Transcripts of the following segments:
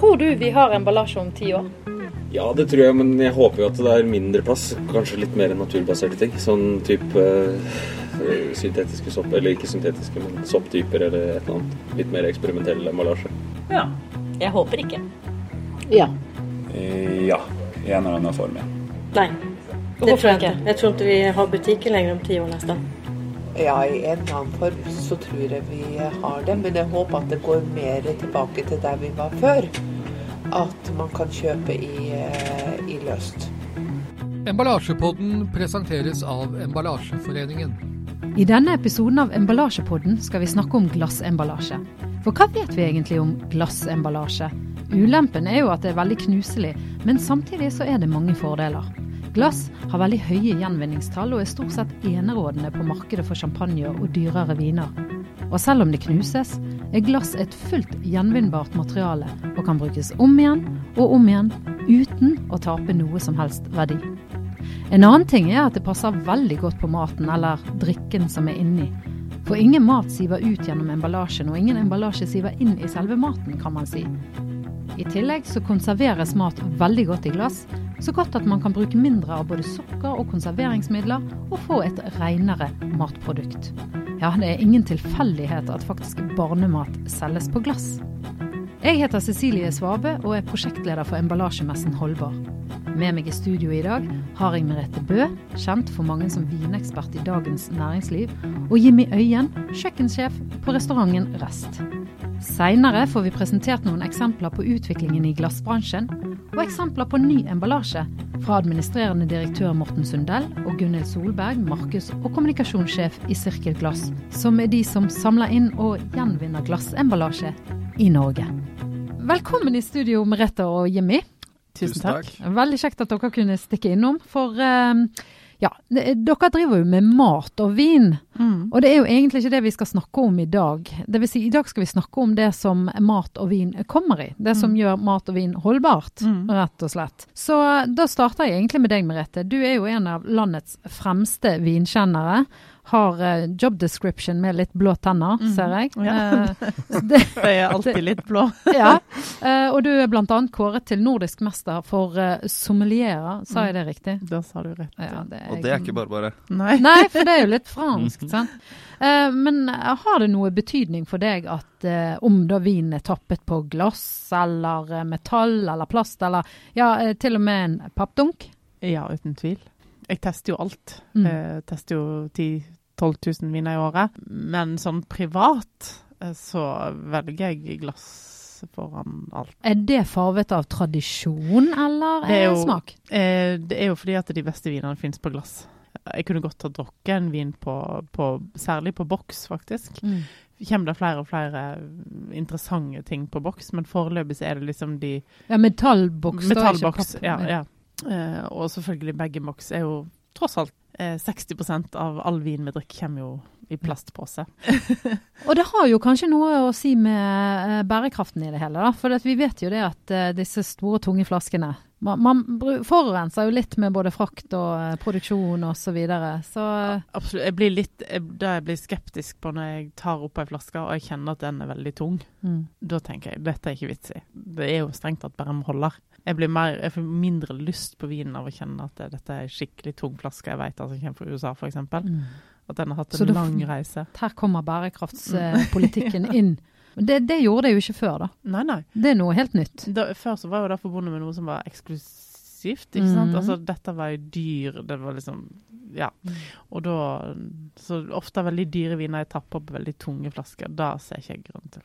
Tror du vi har emballasje om ti år? Ja, det tror jeg, men jeg håper jo at det er mindre plass. Kanskje litt mer naturbaserte ting. Sånn type øh, syntetiske sopp, eller ikke syntetiske, men sopptyper eller et eller annet. Litt mer eksperimentell emballasje. Ja. Jeg håper ikke. Ja. Eh, Ja, i en eller annen form, ja. Nei, det tror jeg ikke. Jeg tror ikke vi har butikker lenger om ti år nesten. Ja, i en eller annen form så tror jeg vi har det, men jeg håper at det går mer tilbake til der vi var før. At man kan kjøpe i, eh, i løst. Emballasjepodden presenteres av Emballasjeforeningen. I denne episoden av Emballasjepodden skal vi snakke om glassemballasje. For hva vet vi egentlig om glassemballasje? Ulempen er jo at det er veldig knuselig, men samtidig så er det mange fordeler. Glass har veldig høye gjenvinningstall og er stort sett enerådende på markedet for champagne og dyrere viner. Og selv om det knuses, er glass et fullt gjenvinnbart materiale og kan brukes om igjen og om igjen uten å tape noe som helst verdi. En annen ting er at det passer veldig godt på maten eller drikken som er inni. For ingen mat siver ut gjennom emballasjen, og ingen emballasje siver inn i selve maten, kan man si. I tillegg så konserveres mat veldig godt i glass, så godt at man kan bruke mindre av både sukker og konserveringsmidler og få et renere matprodukt. Ja, det er ingen tilfeldighet at faktisk barnemat selges på glass. Jeg heter Cecilie Svabe og er prosjektleder for emballasjemessen Holdbar. Med meg i studio i dag har jeg Merete Bø, kjent for mange som vinekspert i Dagens Næringsliv, og Jimmy Øyen, kjøkkensjef på restauranten Rest. Seinere får vi presentert noen eksempler på utviklingen i glassbransjen, og eksempler på ny emballasje fra administrerende direktør Morten Sundell og Gunhild Solberg, markeds- og kommunikasjonssjef i Sirkel Glass, som er de som samler inn og gjenvinner glassemballasje i Norge. Velkommen i studio, Merete og Jimmy. Tusen takk. Veldig kjekt at dere kunne stikke innom. For eh, ja, dere driver jo med mat og vin. Mm. Og det er jo egentlig ikke det vi skal snakke om i dag. Det vil si, I dag skal vi snakke om det som mat og vin kommer i. Det som gjør mat og vin holdbart, Mm. rett og slett. Så eh, da starter jeg egentlig med deg, Merete. Du er jo en av landets fremste vinkjennere. Har eh, job description med litt blå tenner, mm. ser jeg. Ja. Eh, det, er alltid litt blå. ja. Eh, og du er bl.a. kåret til nordisk mester for uh, sommelierer. Sa jeg det riktig? Da sa du rett. Ja, det Og det er ikke bare bare. Nei. Nei, for det er jo litt fransk, sant. Eh, men eh, har det noe betydning for deg at eh, om da vinen er tappet på glass eller metall eller plast, eller ja, til og med en pappdunk? Ja, uten tvil. Jeg tester jo alt. Mm. Jeg tester jo 10 000-12 000 viner i året. Men sånn privat så velger jeg glass foran alt. Er det farvet av tradisjon eller Det jo- smak? Eh, Det er jo fordi at de beste vinene finnes på glass. Jeg kunne godt ha drukket en vin på, på særlig på boks, faktisk. Mm. Kommer det flere og flere interessante ting på boks, men foreløpig så er det liksom de Ja, metallboks. da, ikke Metallboks, papp. ja. ja. Eh, og selvfølgelig bag-in-box er jo tross alt eh, 60% av all vin vi drikker kommer jo i plastpose. Og det har jo kanskje noe å si med eh, bærekraften i det hele, da. For vi vet jo det at eh, disse store, tunge flaskene Man, man forurenser jo litt med både frakt og eh, produksjon osv. Så, videre. så Absolutt. Jeg blir litt jeg, Det jeg blir skeptisk på når jeg tar opp ei flaske og jeg kjenner at den er veldig tung. mm. Da tenker jeg dette er ikke vits i. Det er jo strengt tatt bare en holder. Jeg blir mer, jeg får mindre lyst på vinen av å kjenne at dette er en skikkelig tung flaske jeg vet at altså, kommer fra USA, f.eks. Mm. At den har hatt en da- lang reise. Her kommer bærekraftspolitikken inn. Men det, det gjorde det jo ikke før, da. Nei, nei. Det er noe helt nytt. Da, før så var jo det forbundet med noe som var eksklusivt, ikke sant? Mhm. Altså dette var jo dyr, det var liksom Ja. Mm. Og da Så ofte veldig dyre viner jeg tapper opp veldig tunge flasker. Da ser ikke jeg grunn til.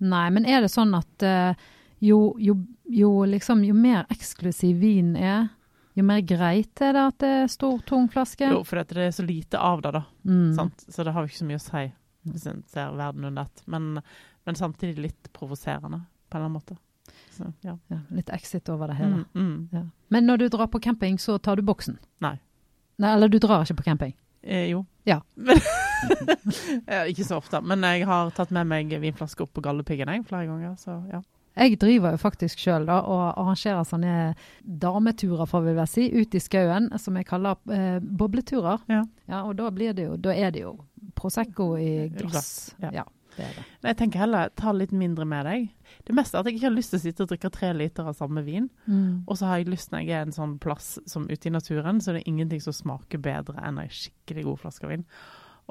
Nei, men er det sånn at uh, jo, jo, jo, liksom, jo mer eksklusiv vin er, jo mer greit er det at det er stor, tung flaske? Jo, for det er så lite av det, da. Mm. Sant? Så det har jo ikke så mye å si hvis en ser verden under ett. Men, men samtidig litt provoserende, på en eller annen måte. Så, ja. Ja, litt exit over det hele. Mm, mm. Ja. Men når du drar på camping, så tar du boksen? Nei. Nei eller du drar ikke på camping? Eh, jo. Ja. Men, ikke så ofte. Men jeg har tatt med meg vinflaske opp på Galdhøpiggen flere ganger. Så ja. Jeg driver jo faktisk sjøl og arrangerer sånne dameturer, får vi vel si, ut i skauen, som jeg kaller eh, bobleturer. Ja. og da, blir det jo, da er det jo Prosecco i glass. Glass, ja. Ja. Det det. Jeg tenker heller ta litt mindre med deg. Det meste er at jeg ikke har lyst til å sitte og drikke tre liter av samme vin. Mm. Og så har jeg lyst når jeg er en sånn plass som ute i naturen, så det er ingenting som smaker bedre enn ei skikkelig god flaske vin.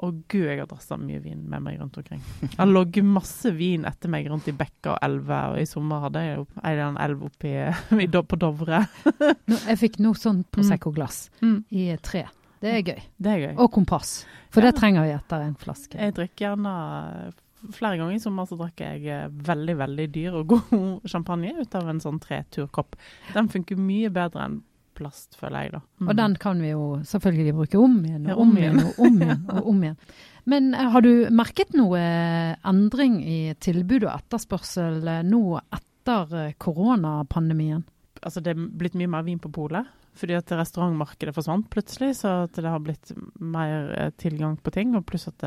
Og gud, jeg har drassa mye vin med meg rundt omkring. Jeg har ligget masse vin etter meg rundt i bekker og elver, og i sommer hadde jeg jo ei en elv oppi på Dovre. Jeg fikk noe sånn Prosecco-glass Mm. i tre. Det er gøy. Det er gøy. Og kompass. For Ja. det trenger vi etter en flaske. Jeg drikker gjerne Flere ganger i sommer så drakk jeg eh, veldig, veldig dyr og god champagne ut av en sånn treturkopp. Den funker mye bedre enn plast, føler jeg, da. Mm. Og den kan vi jo selvfølgelig bruke om igjen Ja, og om om igjen og om igjen. og om igjen. Men eh, har du merket noe eh, endring i tilbud og etterspørsel eh, nå etter koronapandemien? altså det er blitt mye mer vin på polet. Fordi at restaurantmarkedet forsvant plutselig, så at det har blitt mer tilgang på ting. Og pluss at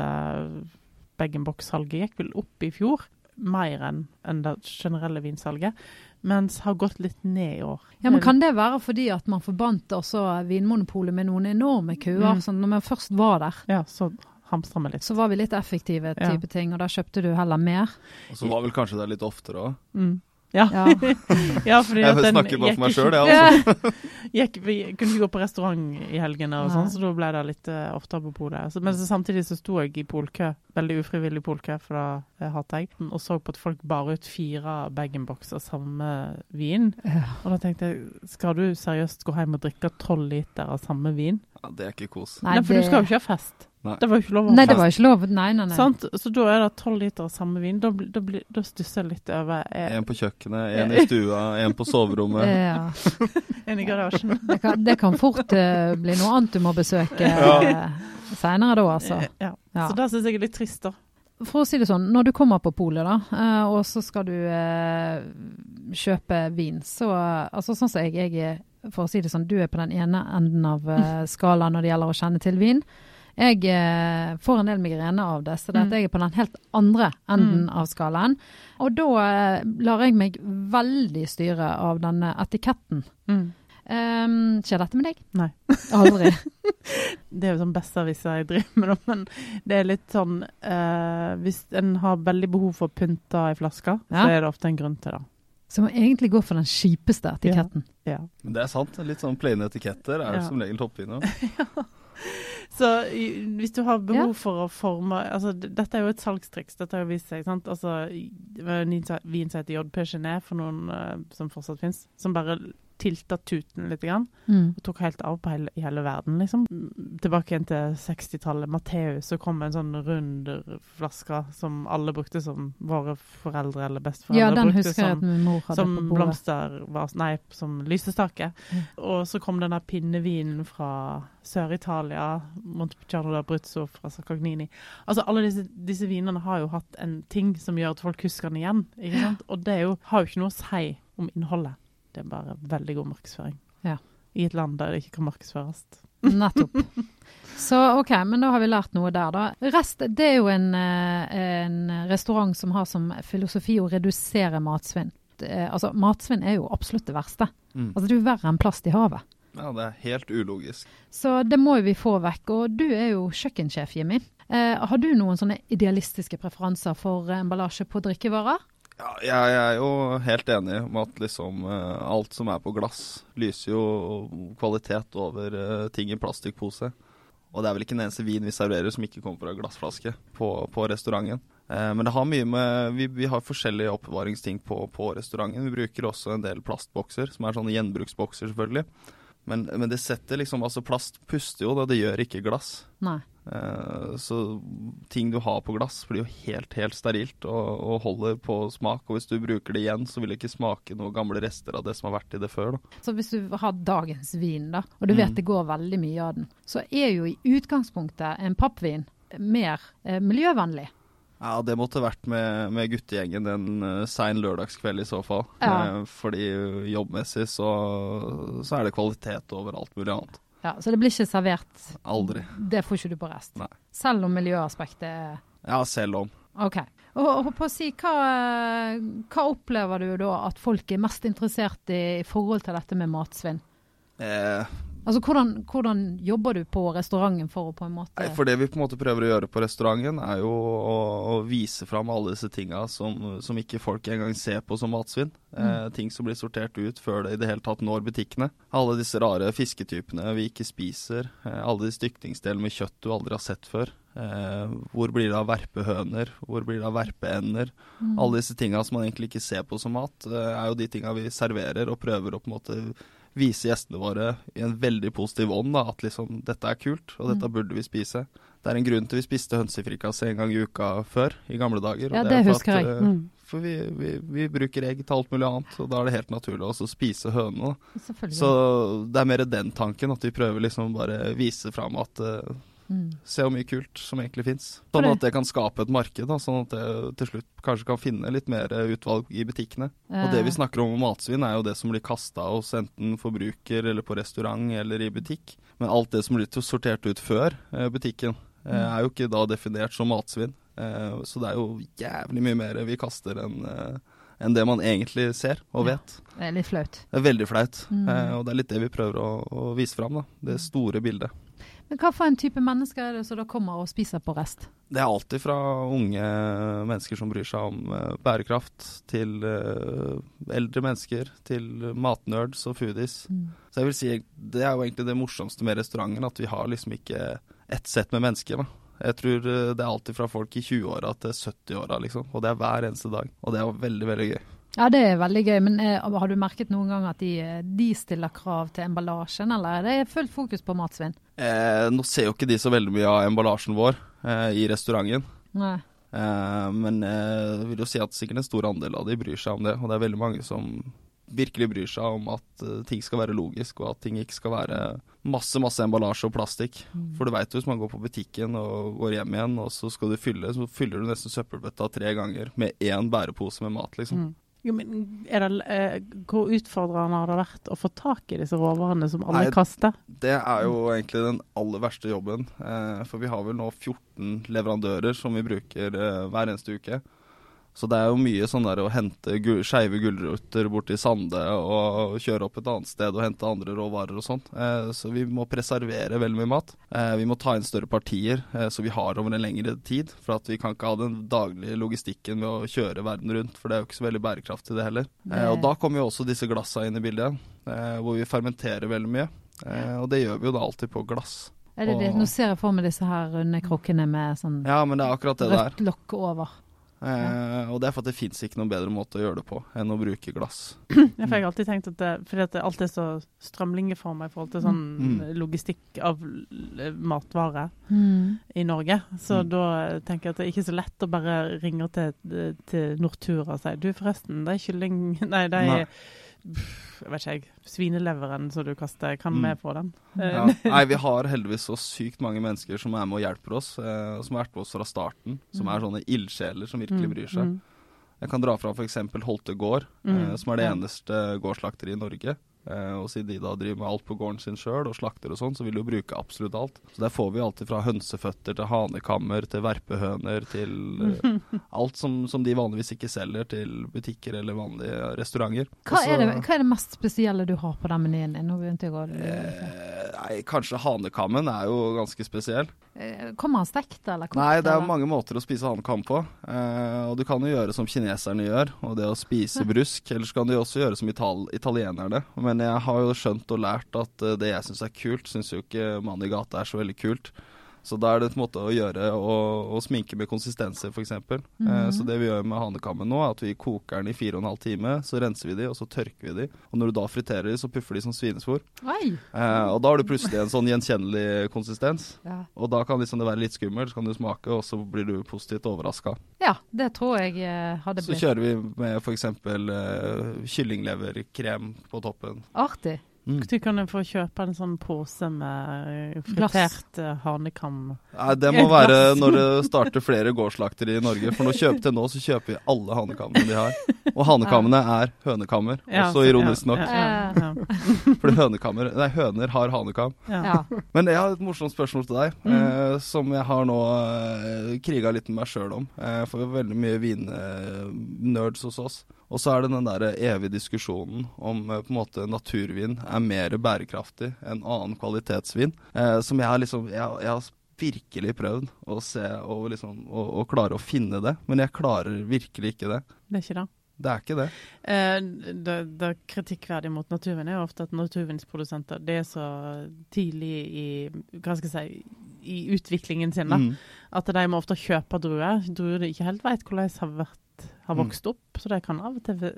bag-in-box-salget gikk vel opp i fjor, mer enn det generelle vinsalget. Mens har gått litt ned i år. Ja, men Kan det være fordi at man forbandt også Vinmonopolet med noen enorme køer? Mm. sånn når man først var der, Ja, så hamstra vi litt. så var vi litt effektive Ja. type ting, og da kjøpte du heller mer? Og så var vel kanskje det litt oftere òg. Mm. Ja. Ja. fordi Jeg den snakker bare for meg sjøl, jeg, altså. gikk, vi kunne ikke gå på restaurant i helgene, og sånn, så da ble det litt uh, ofte på polet. Så- Men så samtidig så sto jeg i polkø, veldig ufrivillig polkø, for da uh, hater jeg, og så på at folk bar ut fire bag-in-box av samme vin. Ja. Og da tenkte jeg, skal du seriøst gå hjem og drikke tolv liter av samme vin? Ja, det er ikke kos. Nei, Nei, for det- du skal jo ikke ha fest. Nei. Det var jo ikke lov Nei, det var ikke lov. Nei, nei, nei. Sant? Så da er det tolv liter av samme vin. Da, da, da stusser jeg litt over eh, En på kjøkkenet, en i stua, en på soverommet. Ja. en i garasjen. Det kan, det kan fort uh, bli noe annet du må besøke Ja. uh, seinere da, altså. Eh, Ja. Ja. Så det syns jeg er litt trist, da. For å si det sånn, når du kommer på polet da, uh, og så skal du eh, kjøpe vin, så altså sånn som jeg, jeg er, for å si det sånn, du er på den ene enden av eh, skalaen når det gjelder å kjenne til vin. Jeg eh, får en del migrene av det, så det at Mm. jeg er på den helt andre enden Mm. av skalaen. Og da eh, lar jeg meg veldig styre av denne etiketten. Mm. Um, skjer dette med deg? Nei. Aldri. Det er jo sånn besserwisser jeg driver med, men det er litt sånn eh, Hvis en har veldig behov for å pynte ei flaske, Ja. så er det ofte en grunn til det. Så må egentlig gå for den kjipeste etiketten. Ja. Men det er sant. Litt sånn plaine etiketter er Ja. som regel toppviner. Så hvis du har behov for å forme altså, Dette er jo et salgstriks, dette har jo vist seg. sant? Altså, heter JP Gené, for noen uh, som fortsatt fins, som bare tilta tuten litt. Grann. Mm. og tok helt av på hele, i hele verden, liksom. Mm, Tilbake igjen til 60-tallet. Matteus, så kom en sånn rund flaske som alle brukte som våre foreldre eller besteforeldre Ja, den brukte husker jeg at min mor hadde som på blomster var, Nei, som lysestake. Mm. Og så kom denne pinnevinen fra Sør-Italia, Montepulciano d'Abruzzo fra Saccagnini. Altså, alle disse, disse vinene har jo hatt en ting som gjør at folk husker den igjen. Og det jo, har jo ikke noe å si om innholdet. Det er bare veldig god markedsføring. Ja. I et land der det ikke kan markedsføres. Nettopp. Så OK, men da har vi lært noe der, da. Rest, det er jo en, eh, en restaurant som har som filosofi å redusere matsvinn. Er- Altså, matsvinn er jo absolutt det verste. Mm. Altså, det er jo verre enn plast i havet. Ja, det er helt ulogisk. Så det må jo vi få vekk. Og du er jo kjøkkensjef, Jimmy. Eh, har du noen sånne idealistiske preferanser for eh, emballasje på drikkevarer? Ja, jeg, er jo helt enig om at liksom eh, alt som er på glass, lyser jo kvalitet over eh, ting i plastikkpose. Og det er vel ikke en eneste vin vi serverer som ikke kommer fra glassflaske på, på restauranten. Eh, men det har mye med Vi, vi har forskjellige oppbevaringsting på, på restauranten. Vi bruker også en del plastbokser, som er sånne gjenbruksbokser, selvfølgelig. Men, men det setter liksom Altså, plast puster jo, da. Det gjør ikke glass. Nei. Eh, Så ting du har på glass blir jo helt, helt sterilt og, og holder på smak. Og hvis du bruker det igjen, så vil det ikke smake noen gamle rester av det som har vært i det før. Da. Så hvis du har dagens vin, da, og du vet Mm. det går veldig mye av den, så er jo i utgangspunktet en pappvin mer eh, miljøvennlig. Ja, det måtte vært med, med guttegjengen en uh, sein lørdagskveld i så fall. Ja. Eh, fordi jobbmessig så, så er det kvalitet over alt mulig annet. Ja, Så det blir ikke servert. Aldri. Det får ikke du på rest. Nei. Selv om miljøaspektet er Ja, selv om. OK. Og, på å si, hva, hva opplever du da at folk er mest interessert i i forhold til dette med matsvinn? Eh, Altså, hvordan, hvordan jobber du på restauranten for å på en måte Nei, For det vi på en måte prøver å gjøre på restauranten, er jo å, å vise fram alle disse tinga som, som ikke folk engang ser på som matsvinn. Eh, ting som blir sortert ut før det i det hele tatt når butikkene. Alle disse rare fisketypene vi ikke spiser. Eh, alle de stykningsdelene med kjøtt du aldri har sett før. Eh, hvor blir det av verpehøner? Hvor blir det av verpeender? Alle disse tinga som man egentlig ikke ser på som mat, eh, er jo de tinga vi serverer og prøver å på en måte vise gjestene våre i en veldig positiv ånd da, at liksom dette er kult, og dette burde vi spise. Det er en grunn til vi spiste hønsefrikassé en gang i uka før, i gamle dager. Ja, det for husker at, jeg. eh, Mm. For vi, vi, vi bruker egg til alt mulig annet, og da er det helt naturlig også å spise hønene. Så det er mer den tanken, at vi prøver liksom bare vise fram at eh, Mm. Se hvor mye kult som egentlig fins. Sånn at det kan skape et marked, da, sånn at det til slutt kanskje kan finne litt mer utvalg i butikkene. Og det vi Eh, snakker om matsvinn, er jo det som blir kasta hos enten forbruker eller på restaurant eller i butikk. Men alt det som blir sortert ut før eh, butikken, eh, Mm. er jo ikke da definert som matsvinn. Eh, så det er jo jævlig mye mer vi kaster enn eh, enn det man egentlig ser og Ja. vet. Det er litt flaut. Det er veldig flaut. Mm. Eh, og det er litt det vi prøver å, å vise fram, da. Det store bildet. Men hva for en type mennesker er det som da kommer og spiser på rest? Det er alltid fra unge mennesker som bryr seg om eh, bærekraft, til eh, eldre mennesker, til matnerds og foodies. Mm. Så jeg vil si det er jo egentlig det morsomste med restauranten, at vi har liksom ikke ett sett med mennesker. da. Jeg tror eh, det er alltid fra folk i 20-åra til 70-åra, liksom. Og det er hver eneste dag. Og det er veldig, veldig gøy. Ja, det er veldig gøy, men eh, har du merket noen gang at de, eh, de stiller krav til emballasjen, eller er det fullt fokus på matsvinn? Eh, nå ser jo ikke de så veldig mye av emballasjen vår eh, i restauranten. Eh, men eh, jeg vil jo si at sikkert en stor andel av de bryr seg om det. Og det er veldig mange som virkelig bryr seg om at eh, ting skal være logisk, og at ting ikke skal være masse masse emballasje og plastikk. For du veit jo hvis man går på butikken og går hjem igjen, og så skal du fylle, så fyller du nesten søppelbøtta tre ganger med én bærepose med mat, liksom. Mm. Jo, men det, eh, Hvor utfordrende har det vært å få tak i disse råvarene som alle Nei, kaster? Det er jo egentlig den aller verste jobben. Eh, for vi har vel nå 14 leverandører som vi bruker eh, hver eneste uke. Så det er jo mye sånn der å hente gul skeive gulrøtter borti Sande og kjøre opp et annet sted og hente andre råvarer og sånn. Eh, så vi må preservere veldig mye mat. Eh, vi må ta inn større partier eh, så vi har over en lengre tid. For at vi kan ikke ha den daglige logistikken med å kjøre verden rundt, for det er jo ikke så veldig bærekraftig det heller. Eh, og da kommer jo også disse glassa inn i bildet, eh, hvor vi fermenterer veldig mye. Eh, og det gjør vi jo da alltid på glass. Det det? Nå ser jeg for meg disse her runde krukkene med sånn Ja, men det akkurat det det rødt lokk over. Eh, og det er for at det fins ikke noen bedre måte å gjøre det på enn å bruke glass. Ja, for jeg har alltid tenkt at det, fordi at det alltid er så strømlinjeforma i forhold til sånn Mm. logistikk av matvarer matvare Mm. i Norge. Så Mm. da tenker jeg at det er ikke så lett å bare ringe til, til Nortura og si Du, forresten, det er kylling Nei, det er pff, jeg vet ikke svineleveren som du kaster. Kan Mm. vi få den? Ja. Nei, vi har heldigvis så sykt mange mennesker som er med og hjelper oss, eh, og som har vært med oss fra starten. Som Mm. er sånne ildsjeler som virkelig Mm, bryr seg. mm. Jeg kan dra fra f.eks. Holte gård, eh, Mm, som er det eneste gårdsslakteriet i Norge. Eh, og siden de da driver med alt på gården sin sjøl og slakter og sånn, så vil de jo bruke absolutt alt. Så der får vi alltid fra hønseføtter til hanekammer til verpehøner til eh, alt som, som de vanligvis ikke selger til butikker eller vanlige restauranter. Hva, Også, er det, hva er det mest spesielle du har på den menyen din? Eh, nei, kanskje hanekammen er jo ganske spesiell. Eh, Kommer han stekt, eller kokt? Nei, det er eller? mange måter å spise hanekam på. Eh, og du kan jo gjøre som kineserne gjør, og det å spise brusk. Eller så kan du jo også gjøre som ital italienerne. Men jeg har jo skjønt og lært at eh, det jeg syns er kult, syns jo ikke mannen i gata er så veldig kult. Så da er det en måte å gjøre å, sminke med konsistenser, f.eks. eh, Mhm. så det vi gjør med hanekammen nå, er at vi koker den i fire og en halv time. Så renser vi de, og så tørker vi de. Og når du da friterer de, så puffer de som svinesvor. Eh, og da har du plutselig en sånn gjenkjennelig konsistens. Ja. Og da kan liksom det være litt skummelt, så kan du smake, og så blir du positivt overraska. ja, det tror jeg hadde blitt. Så kjører vi med f.eks. Uh, kyllingleverkrem på toppen. artig. Mm. Du kan få kjøpe en sånn pose med eh, fritert eh, hanekam. Nei, det må være når det starter flere gårdslaktere i Norge. For nå kjøper til nå så kjøper vi alle hanekammene de har. Og hanekammene er hønekammer, Ja, også ironisk nok. Ja. Fordi hønekammer Nei, høner har hanekam. Men jeg har et morsomt spørsmål til deg, Mm. eh, som jeg har nå eh, kriga litt med meg sjøl om. Eh, for veldig mye vinnerds hos oss. Og så er det den der evige diskusjonen om eh, på en måte naturvin er mer bærekraftig enn annen kvalitetsvin. Eh, som jeg har liksom jeg, jeg har virkelig prøvd å se og, liksom, og, og klare å finne det, men jeg klarer virkelig ikke det. Det er ikke det. Det er ikke det. Eh, det, det kritikkverdige mot naturvin er jo ofte at naturvinsprodusenter det er så tidlig i hva skal jeg si, i utviklingen sin da, Mm. at de må ofte kjøpe druer. Druer de ikke helt vet hvordan har, vært, har Mm. vokst opp. Så de kan av og til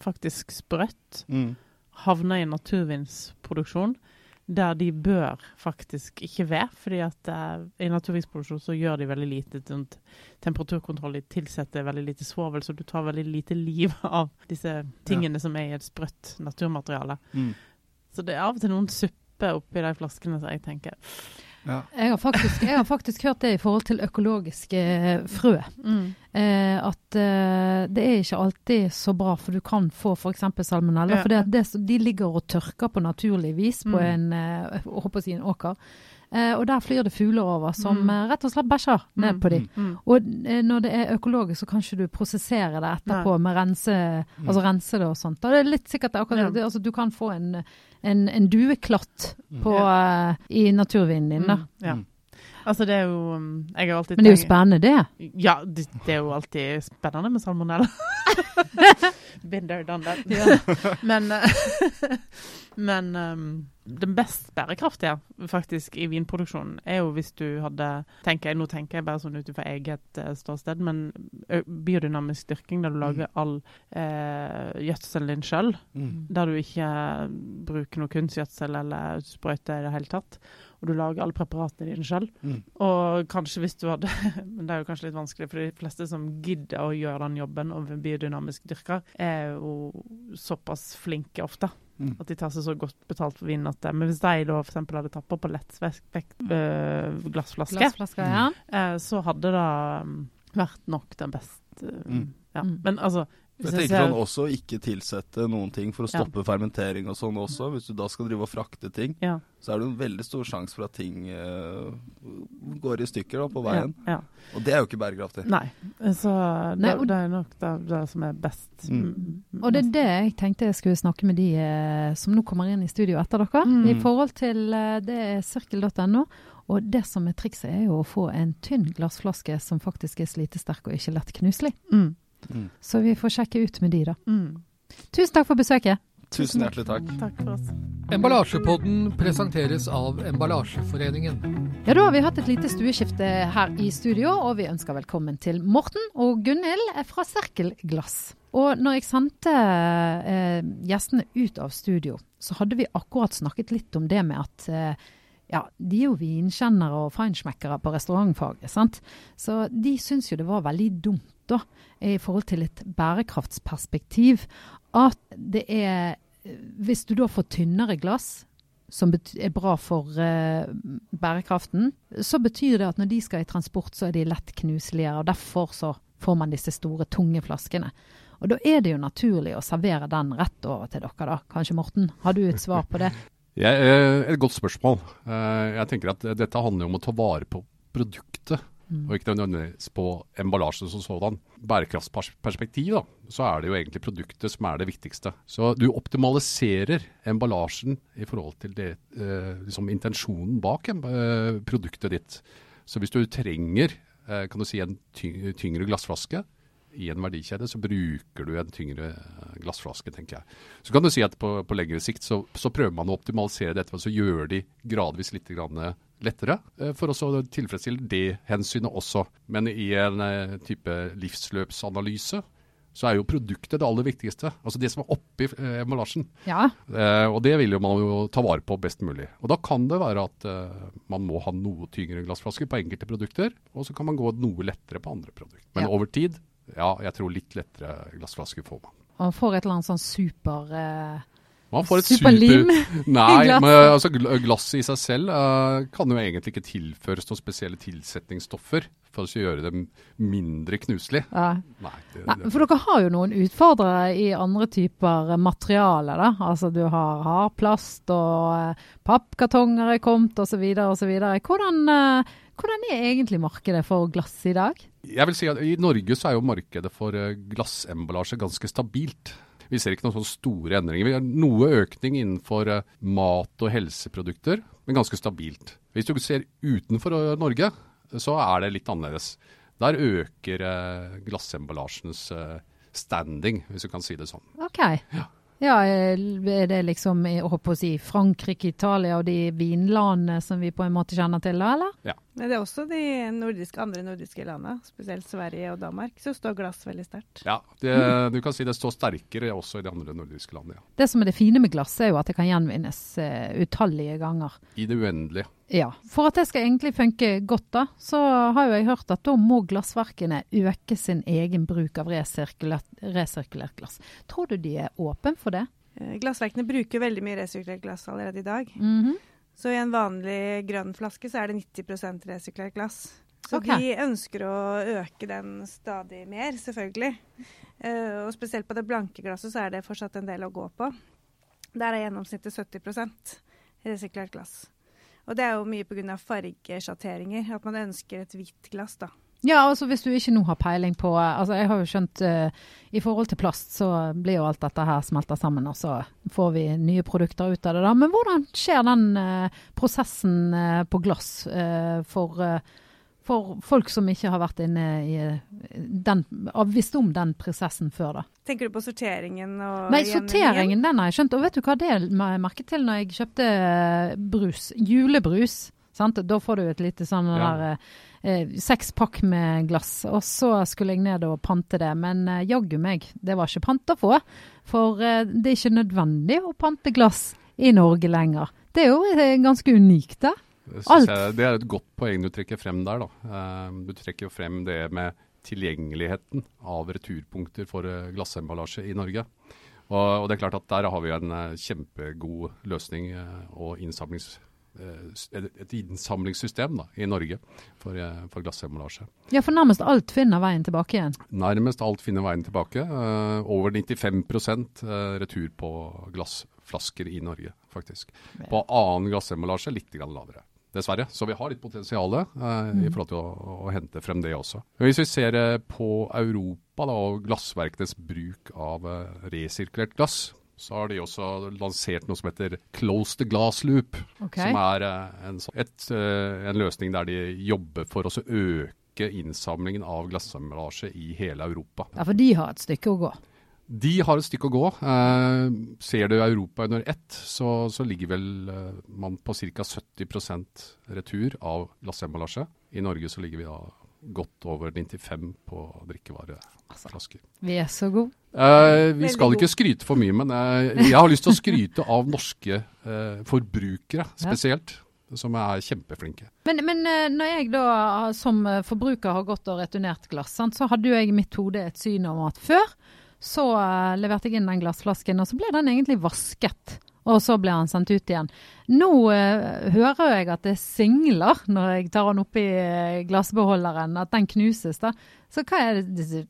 faktisk sprøtt Mm. havne i naturvinsproduksjon der de bør faktisk ikke være. fordi at uh, i naturvinsproduksjon så gjør de veldig lite sånt, temperaturkontroll. De tilsetter veldig lite svovel, så du tar veldig lite liv av disse tingene som er i et sprøtt naturmateriale. Mm. Så det er av og til noen suppe oppi de flaskene som jeg tenker Ja. Jeg har, faktisk, jeg har faktisk hørt det i forhold til økologiske frø. frø. Eh, at eh, det er ikke alltid så bra, for du kan få f.eks. salmonella. Ja. For det, det, de ligger og tørker på naturlig vis på Mm. en, eh, å si en åker. Eh, og der flyr det fugler over som Mm. eh, rett og slett bæsjer ned Mm. på dem. Mm. Og eh, når det er økologisk, så kan ikke du prosessere det etterpå med rense, altså rense det og sånt. Det er litt sikkert akkurat Ja. det. Altså, du kan få en, en, en dueklatt på, uh, i naturvinen din, da. Mm, ja. Altså, det er jo Jeg har alltid Men det er jo spennende, det. Ja, det, det er jo alltid spennende med salmonella. Been there, done that. Men, men um, den best bærekraftige faktisk i vinproduksjonen er jo hvis du hadde tenker jeg, Nå tenker jeg bare sånn ut fra eget eh, ståsted, men biodynamisk dyrking der du lager all eh, gjødselen din sjøl. Mm. Der du ikke bruker noe kunstgjødsel eller sprøyte i det hele tatt. Og du lager alle preparatene dine selv. Mm. Og kanskje hvis du hadde Men det er jo kanskje litt vanskelig, for de fleste som gidder å gjøre den jobben og biodynamisk dyrker, er jo såpass flinke ofte. Mm. At de tar seg så godt betalt for vinen at det Men hvis de da f.eks. hadde tappa på lettvekt øh, glassflaske, glassflaske ja. øh, så hadde det um, vært nok den beste øh, Mm. Ja. Mm. Men altså Jeg tenker sånn også ikke tilsette noen ting for å Ja. stoppe fermentering og sånn også. Hvis du da skal drive og frakte ting, ja, så er det en veldig stor sjanse for at ting uh, går i stykker da, på veien. Ja, ja. Og det er jo ikke bærekraftig. Nei. Så Nei, det, og- det er nok det, det som er best. Mm. Mm. Og det er det jeg tenkte jeg skulle snakke med de eh, som nå kommer inn i studio etter dere. Mm. I forhold til eh, det er sirkel.no. Og det som er trikset, er jo å få en tynn glassflaske som faktisk er slitesterk og ikke lett knuselig. Mm. Mm. Så vi får sjekke ut med de, da. Mm. Tusen takk for besøket. Tusen hjertelig takk. Takk for oss. Emballasjepodden presenteres av Emballasjeforeningen. Ja, da har vi hatt et lite stueskifte her i studio, og vi ønsker velkommen til Morten og Gunhild fra Serkel Glass. Og når jeg sendte eh, gjestene ut av studio, så hadde vi akkurat snakket litt om det med at eh, ja, de er jo vinkjennere og feinschmeckere på restaurantfaget, sant. Så de syns jo det var veldig dumt, da, i forhold til et bærekraftsperspektiv, at det er Hvis du da får tynnere glass, som er bra for uh, bærekraften, så betyr det at når de skal i transport, så er de lett knuseligere. og Derfor så får man disse store, tunge flaskene. Og Da er det jo naturlig å servere den rett over til dere, da. Kanskje Morten, har du et svar på det? Ja, eh, et godt spørsmål. Eh, Jeg tenker at dette handler om å ta vare på produktet, og ikke nødvendigvis på emballasjen som sådan. Bærekraftsperspektiv, da, så er det jo egentlig produktet som er det viktigste. Så du optimaliserer emballasjen i forhold til det, eh, liksom intensjonen bak eh, produktet ditt. Så hvis du trenger eh, kan du si, en tyngre glassflaske, i en verdikjede, så bruker du en tyngre eh, glassflaske, tenker jeg. Så kan du si at på, på lengre sikt så, så prøver man å optimalisere dette, og så gjør de gradvis litt lettere, eh, for oss å tilfredsstille det hensynet også. Men i en eh, type livsløpsanalyse, så er jo produktet det aller viktigste. Altså det som er oppi eh, emballasjen. Ja. Eh, og det vil jo man jo ta vare på best mulig. Og da kan det være at eh, man må ha noe tyngre glassflasker på enkelte produkter, og så kan man gå noe lettere på andre produkter. Men Ja. over tid, ja, jeg tror litt lettere glassflasker får man. Og får et eller annet sånn super Man får et Superlim super... Nei, glass. men altså glasset i seg selv uh, kan jo egentlig ikke tilføres noen spesielle tilsetningsstoffer for å gjøre dem mindre knuselig. ja. Nei, det, Nei, for dere har jo noen utfordrere i andre typer materialer, da. Altså du har hardplast og uh, pappkartonger er kommet osv. osv. Hvordan, uh, Hvordan er egentlig markedet for glass i dag? Jeg vil si at I Norge så er jo markedet for eh, glassemballasje ganske stabilt. Vi ser ikke noen sånne store endringer. Vi har noe økning innenfor eh, mat- og helseprodukter, men ganske stabilt. Hvis du ser utenfor eh, Norge, så er det litt annerledes. Der øker eh, glassemballasjens eh, standing, hvis du kan si det sånn. OK. Ja, er det liksom jeg håper å si, Frankrike, Italia og de vinlandene som vi på en måte kjenner til, da, eller? Ja. Men det er også de nordiske, andre nordiske landene, spesielt Sverige og Danmark, så står glass veldig sterkt. Ja, det, du kan si det står sterkere også i de andre nordiske landene. Ja. Det som er det fine med glass, er jo at det kan gjenvinnes uh, utallige ganger. I det uendelige. Ja. For at det skal egentlig funke godt, da, så har jo jeg hørt at da må glassverkene øke sin egen bruk av resirkulert, resirkulert glass. Tror du de er åpne for det? Eh, Glassverkene bruker veldig mye resirkulert glass allerede i dag. Mm -hmm. Så i en vanlig grønn flaske så er det 90% resirkulert glass. Så okay. de ønsker å øke den stadig mer, selvfølgelig. Uh, og spesielt på det blanke glasset så er det fortsatt en del å gå på. Der er gjennomsnittet 70% resirkulert glass. Og det er jo mye pga. fargesjatteringer, at man ønsker et hvitt glass, da. Ja, altså hvis du ikke nå har peiling på altså Jeg har jo skjønt uh, i forhold til plast så blir jo alt dette her smelta sammen, og så får vi nye produkter ut av det. da. Men hvordan skjer den uh, prosessen uh, på glass eh, for, eh, for folk som ikke har vært inne i eh, den visst om den prosessen før, da? Tenker du på sorteringen og Nei, sorteringen den har jeg skjønt. Og vet du hva det la jeg merke til når jeg kjøpte eh, brus? Julebrus. Sant? Da får du et lite sånn Ja. der eh, sekspakk med glass. Og så skulle jeg ned og pante det, men eh, jaggu meg, det var ikke pant å få. For eh, det er ikke nødvendig å pante glass i Norge lenger. Det er jo eh, ganske unikt, da. Det, Alt. jeg, det er et godt poeng du trekker frem der. Da. Eh, du trekker jo frem det med tilgjengeligheten av returpunkter for eh, glassemballasje i Norge. Og, og det er klart at der har vi en eh, kjempegod løsning eh, og innsamlings, et, innsamlingssystem da, i Norge for, for glassemballasje. Ja, for nærmest alt finner veien tilbake igjen. Nærmest alt finner veien tilbake. Over 95 eh, retur på glassflasker i Norge, faktisk. På annen glassemballasje litt lavere. Dessverre. Så vi har litt potensial eh, i forhold til å, å hente frem det også. Hvis vi ser eh, på Europa da, og glassverkenes bruk av eh, resirkulert glass, så har de også lansert noe som heter Close the Glass Loop. Okay. Som er eh, en, et, eh, en løsning der de jobber for å øke innsamlingen av glassemballasje i hele Europa. Ja, for de har et stykke å gå. De har et stykke å gå. Eh, ser du Europa under ett, så, så ligger vel eh, man på ca. 70% retur av glassemballasje. I Norge så ligger vi da godt over 95 på drikkevareflasker. Vi er så gode. Eh, vi Veldig skal god. ikke skryte for mye, men eh, jeg har lyst til å skryte av norske eh, forbrukere spesielt, som er kjempeflinke. Men, men eh, når jeg da som forbruker har gått og returnert glass, sant, så hadde jo jeg i mitt hode et syn om at før så uh, leverte jeg inn den glassflasken, og så ble den egentlig vasket. Og så ble han sendt ut igjen. Nå uh, hører jeg at det singler når jeg tar den oppi uh, glassbeholderen, at den knuses. da. Så hva er det,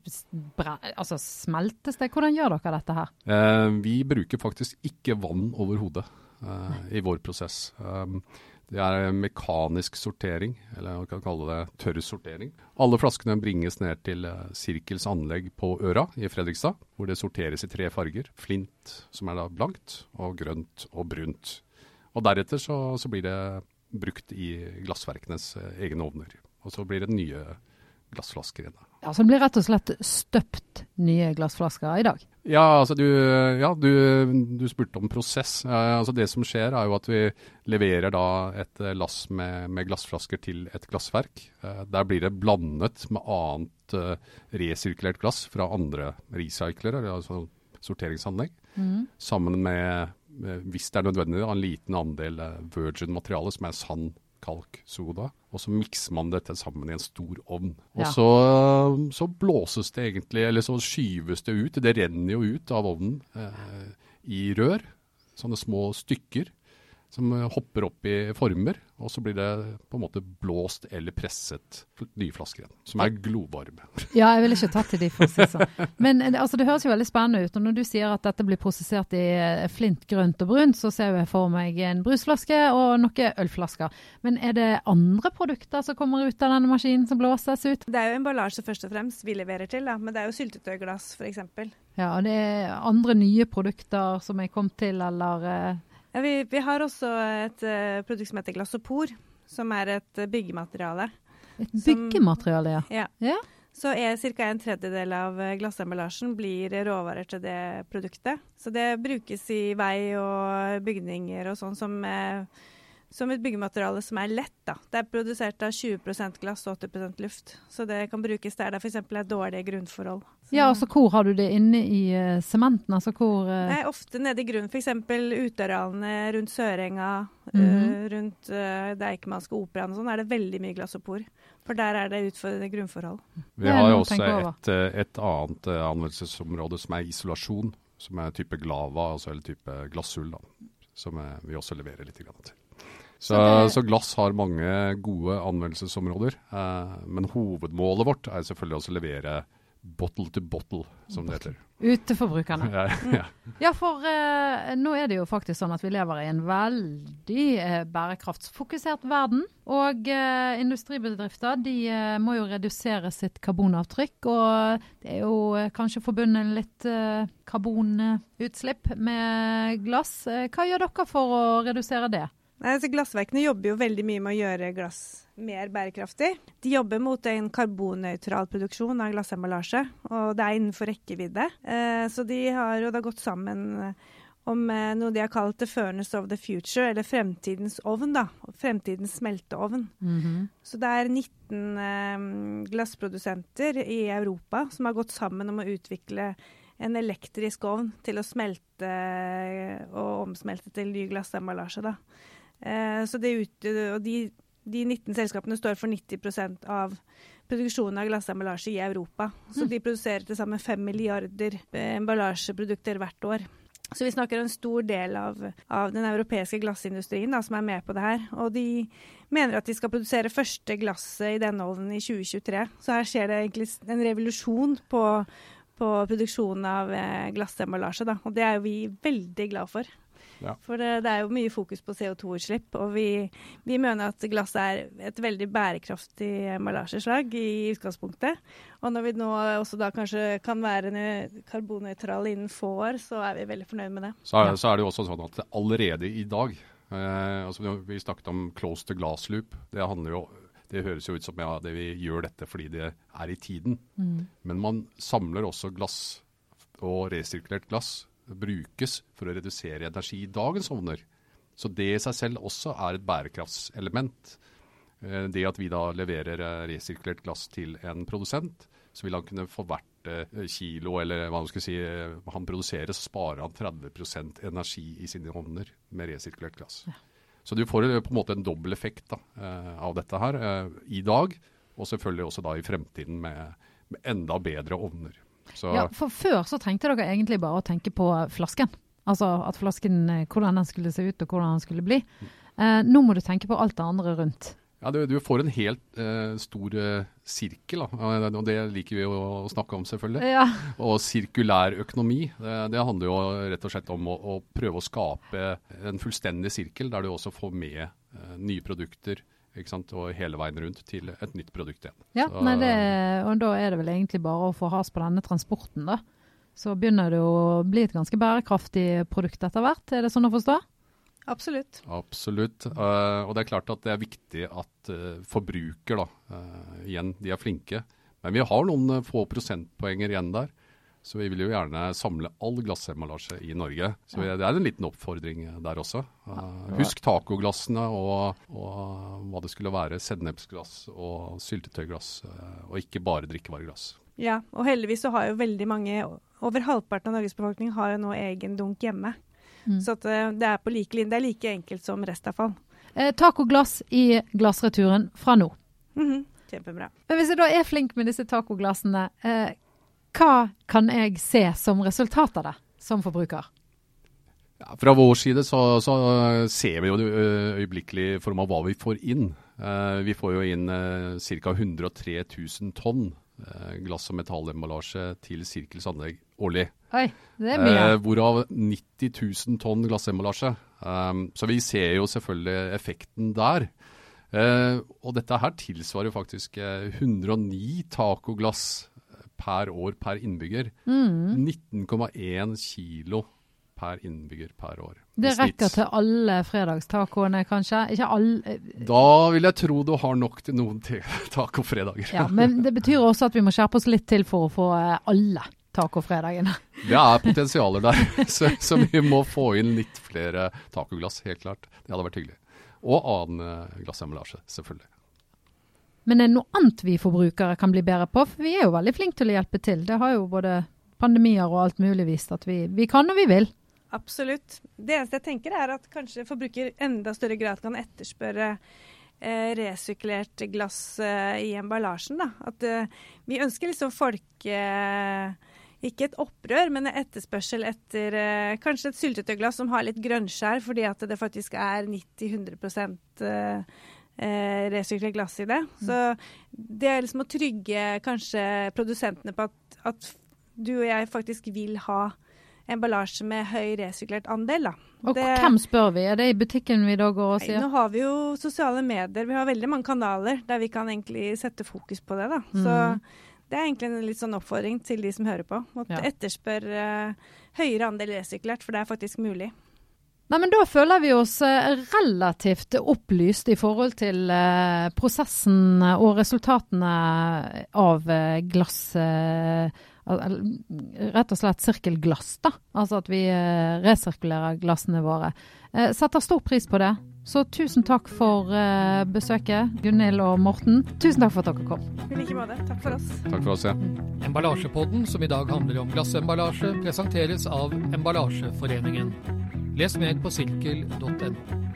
Altså, smeltes det? Hvordan gjør dere dette her? Uh, vi bruker faktisk ikke vann overhodet uh, i vår prosess. Um, det er mekanisk sortering, eller man kan kalle det tørr sortering. Alle flaskene bringes ned til eh, Sirkels anlegg på Øra i Fredrikstad, hvor det sorteres i tre farger. Flint, som er da blankt, og grønt og brunt. Og deretter så, så blir det brukt i glassverkenes eh, egne ovner. Og så blir det nye glassflasker igjen. Ja, Så det blir rett og slett støpt nye glassflasker i dag? Ja, altså du, ja, du, du spurte om prosess. Eh, altså det som skjer er jo at vi leverer da et eh, lass med, med glassflasker til et glassverk. Eh, der blir det blandet med annet eh, resirkulert glass fra andre recyclere, altså sorteringsanlegg. Sammen med, hvis det er nødvendig, en liten andel eh, virgin materiale, som er sand, kalk, soda. Og så mikser man dette sammen i en stor ovn. Og Ja. så, så blåses det egentlig, eller så skyves det ut. Det renner jo ut av ovnen eh, i rør, sånne små stykker. Som eh, hopper opp i former, og så blir det på en måte blåst eller presset nye flasker igjen, som er glovarme. Ja, jeg ville ikke tatt til de, for å si det sånn. Men eh, altså, det høres jo veldig spennende ut. Og når du sier at dette blir prosessert i eh, flint, grønt og brunt, så ser jeg for meg en brusflaske og noen ølflasker. Men er det andre produkter som kommer ut av denne maskinen som blåses ut? Det er jo emballasje først og fremst vi leverer til, da. men det er jo syltetøyglass f.eks. Ja, og det er andre nye produkter som er kommet til, eller Ja, vi, vi har også et uh, produkt som heter Glassopor, som er et byggemateriale. et Som- byggemateriale, ja. Ja. Ja. Så er ca. en tredjedel av eh, glassemballasjen blir råvarer til det produktet. Så det brukes i vei og bygninger og sånn som, eh, som et byggemateriale som er lett. da. Det er produsert av 20% glass og 80% luft. Så det kan brukes der det f.eks. er dårlige grunnforhold. Så- ja, altså hvor har du det inne i sementen? sementen? Altså hvor uh... Nei, ofte nede i grunnen, f.eks. utearealene rundt Sørenga, mm -hmm. uh, rundt uh, Deichmanske operaen og sånn, er det veldig mye glassopor. For der er det utfordrende grunnforhold. Vi har jo også et, eh, et annet eh, anvendelsesområde som er isolasjon, som er type glava, altså eller type glassull, da, som eh, vi også leverer litt grann til. Så, Så så, glass har mange gode anvendelsesområder, eh, men hovedmålet vårt er selvfølgelig også å levere bottle to bottle, som det heter. Ut til forbrukerne. Ja, ja. Ja, for eh, nå er det jo faktisk sånn at vi lever i en veldig eh, bærekraftsfokusert verden. Og eh, industribedrifter de eh, må jo redusere sitt karbonavtrykk. Og det er jo eh, kanskje forbundet litt karbonutslipp med glass. Hva gjør dere for å redusere det? Nei, altså Glassverkene jobber jo veldig mye med å gjøre glass mer bærekraftig. De jobber mot en karbonnøytral produksjon av glassemballasje, og det er innenfor rekkevidde. Eh, så de har jo da gått sammen eh, om eh, noe de har kalt the furnace of the future, eller fremtidens ovn. da, Fremtidens smelteovn. Så det er 19 eh, glassprodusenter i Europa som har gått sammen om å utvikle en elektrisk ovn til å smelte og omsmelte til ny glassemballasje. da. Eh, så det ut, og de, de 19 selskapene står for 90% av produksjonen av glassemballasje i Europa. Så de produserer til sammen 5 milliarder eh, emballasjeprodukter hvert år. Så vi snakker en stor del av, av den europeiske glassindustrien da, som er med på det her. Og de mener at de skal produsere første glasset i denne ovnen i 2023. Så her skjer det egentlig en revolusjon på, på produksjonen av eh, glassemballasje. Da. Og det er jo vi veldig glad for. Ja. For det, det er jo mye fokus på CO2-utslipp, og vi, vi mener at glass er et veldig bærekraftig emballasjeslag i utgangspunktet. Og når vi nå også da kanskje kan være nø- karbonnøytrale innen få år, så er vi veldig fornøyd med det. Så, er, så er det jo også sånn at allerede i dag eh, altså Vi snakket om close to glass loop. Det handler jo det høres jo ut som ja, det vi gjør dette fordi det er i tiden. Men man samler også glass og resirkulert glass brukes for å redusere energi i dagens ovner. Så det i seg selv også er et bærekraftselement. Eh, Det at vi da leverer eh, resirkulert glass til en produsent, så vil han kunne for hvert eh, kilo eller hva man skal si, han produserer, så sparer han 30% energi i sine ovner med resirkulert glass. Så du får på en måte en dobbel effekt da, av dette her i dag, og selvfølgelig også da i fremtiden med, med enda bedre ovner. Så Ja, for før så trengte dere egentlig bare å tenke på flasken. Altså at flasken, eh, hvordan den skulle se ut og hvordan den skulle bli. Eh, nå må du tenke på alt det andre rundt. Ja, du, du får en helt eh, stor eh, sirkel, da. Eh, og det liker vi å, å snakke om, selvfølgelig. Ja. Og sirkulær økonomi, det, det handler jo rett og slett om å, å prøve å skape en fullstendig sirkel, der du også får med eh, nye produkter? Og hele veien rundt til et nytt produkt igjen. Ja, Så- nei, det, og da er det vel egentlig bare å få has på denne transporten, da. Så begynner det å bli et ganske bærekraftig produkt etter hvert, er det sånn å forstå? Absolutt. Absolutt. Uh, og det er klart at det er viktig at uh, forbruker, da, uh, igjen, de er flinke. Men vi har noen få prosentpoenger igjen der. Så vi vil jo gjerne samle all glassemballasje i Norge. Så det er en liten oppfordring der også. Eh, husk tacoglassene og, og hva det skulle være. Sennepsglass og syltetøyglass. eh, og ikke bare drikkevareglass. Ja, og heldigvis så har jo veldig mange, over halvparten av Norges befolkning har jo nå egen dunk hjemme. Så at eh, det er på like linje. Det er like enkelt som restavfall. Eh, tacoglass i glassreturen fra nå. Mhm, Kjempebra. Men hvis jeg da er flink med disse tacoglassene, eh, hva kan jeg se som resultat av det som forbruker? Ja, fra vår side så, så ser vi jo det øyeblikkelig form av hva vi får inn. Uh, vi får jo inn ca. 103 000 tonn uh, glass- og metallemballasje til Sirkels anlegg årlig. Oi, det er mye. Uh, hvorav 90 000 tonn glassemballasje. Så vi ser jo selvfølgelig effekten der. Og dette her tilsvarer faktisk 109 tacoglass per år per innbygger. Mm. 19,1 kilo per innbygger per år. Det rekker til alle fredagstacoene, kanskje? Ikke alle Da vil jeg tro du har nok til noen tacofredager. Ja, men det betyr også at vi må skjerpe oss litt til for å få alle tacofredagene. Det er potensialer der, så, så, vi må få inn litt flere tacoglass, helt klart. Det hadde vært hyggelig. Og annen glassemballasje, selvfølgelig. Men er det noe annet vi forbrukere kan bli bedre på? For vi er jo veldig flinke til å hjelpe til. Det har jo både pandemier og alt mulig vist at vi, vi kan og vi vil. Absolutt. Det eneste jeg tenker er at kanskje forbruker enda større grad kan etterspørre eh, resirkulert glass eh, i emballasjen. Da. At eh, vi ønsker liksom folk eh, ikke et opprør, men en etterspørsel etter eh, kanskje et syltetøyglass som har litt grønnskjær, fordi at det faktisk er 90-100 eh, resirkulert glass i det. Mm. Så det er liksom å trygge kanskje produsentene på at, at du og jeg faktisk vil ha emballasje med høy resirkulert andel. Da. Og det, hvem spør vi? Er det i butikken vi da går og sier? Nå har vi jo sosiale medier. Vi har veldig mange kanaler der vi kan egentlig sette fokus på det. Da. Mm. Så det er egentlig en litt sånn oppfordring til de som hører på. Å Ja. etterspørre uh, høyere andel resirkulert, for det er faktisk mulig. Nei, men Da føler vi oss eh, relativt opplyst i forhold til eh, prosessen og resultatene av eh, glass eh, Rett og slett sirkelglass, da. Altså at vi eh, resirkulerer glassene våre. Eh, setter stor pris på det. Så tusen takk for eh, besøket, Gunhild og Morten. Tusen takk for at dere kom. I like måte. Takk for oss. Takk for oss, ja. Emballasjepodden, som i dag handler om glassemballasje, presenteres av Emballasjeforeningen. Les mer på sirkel.no.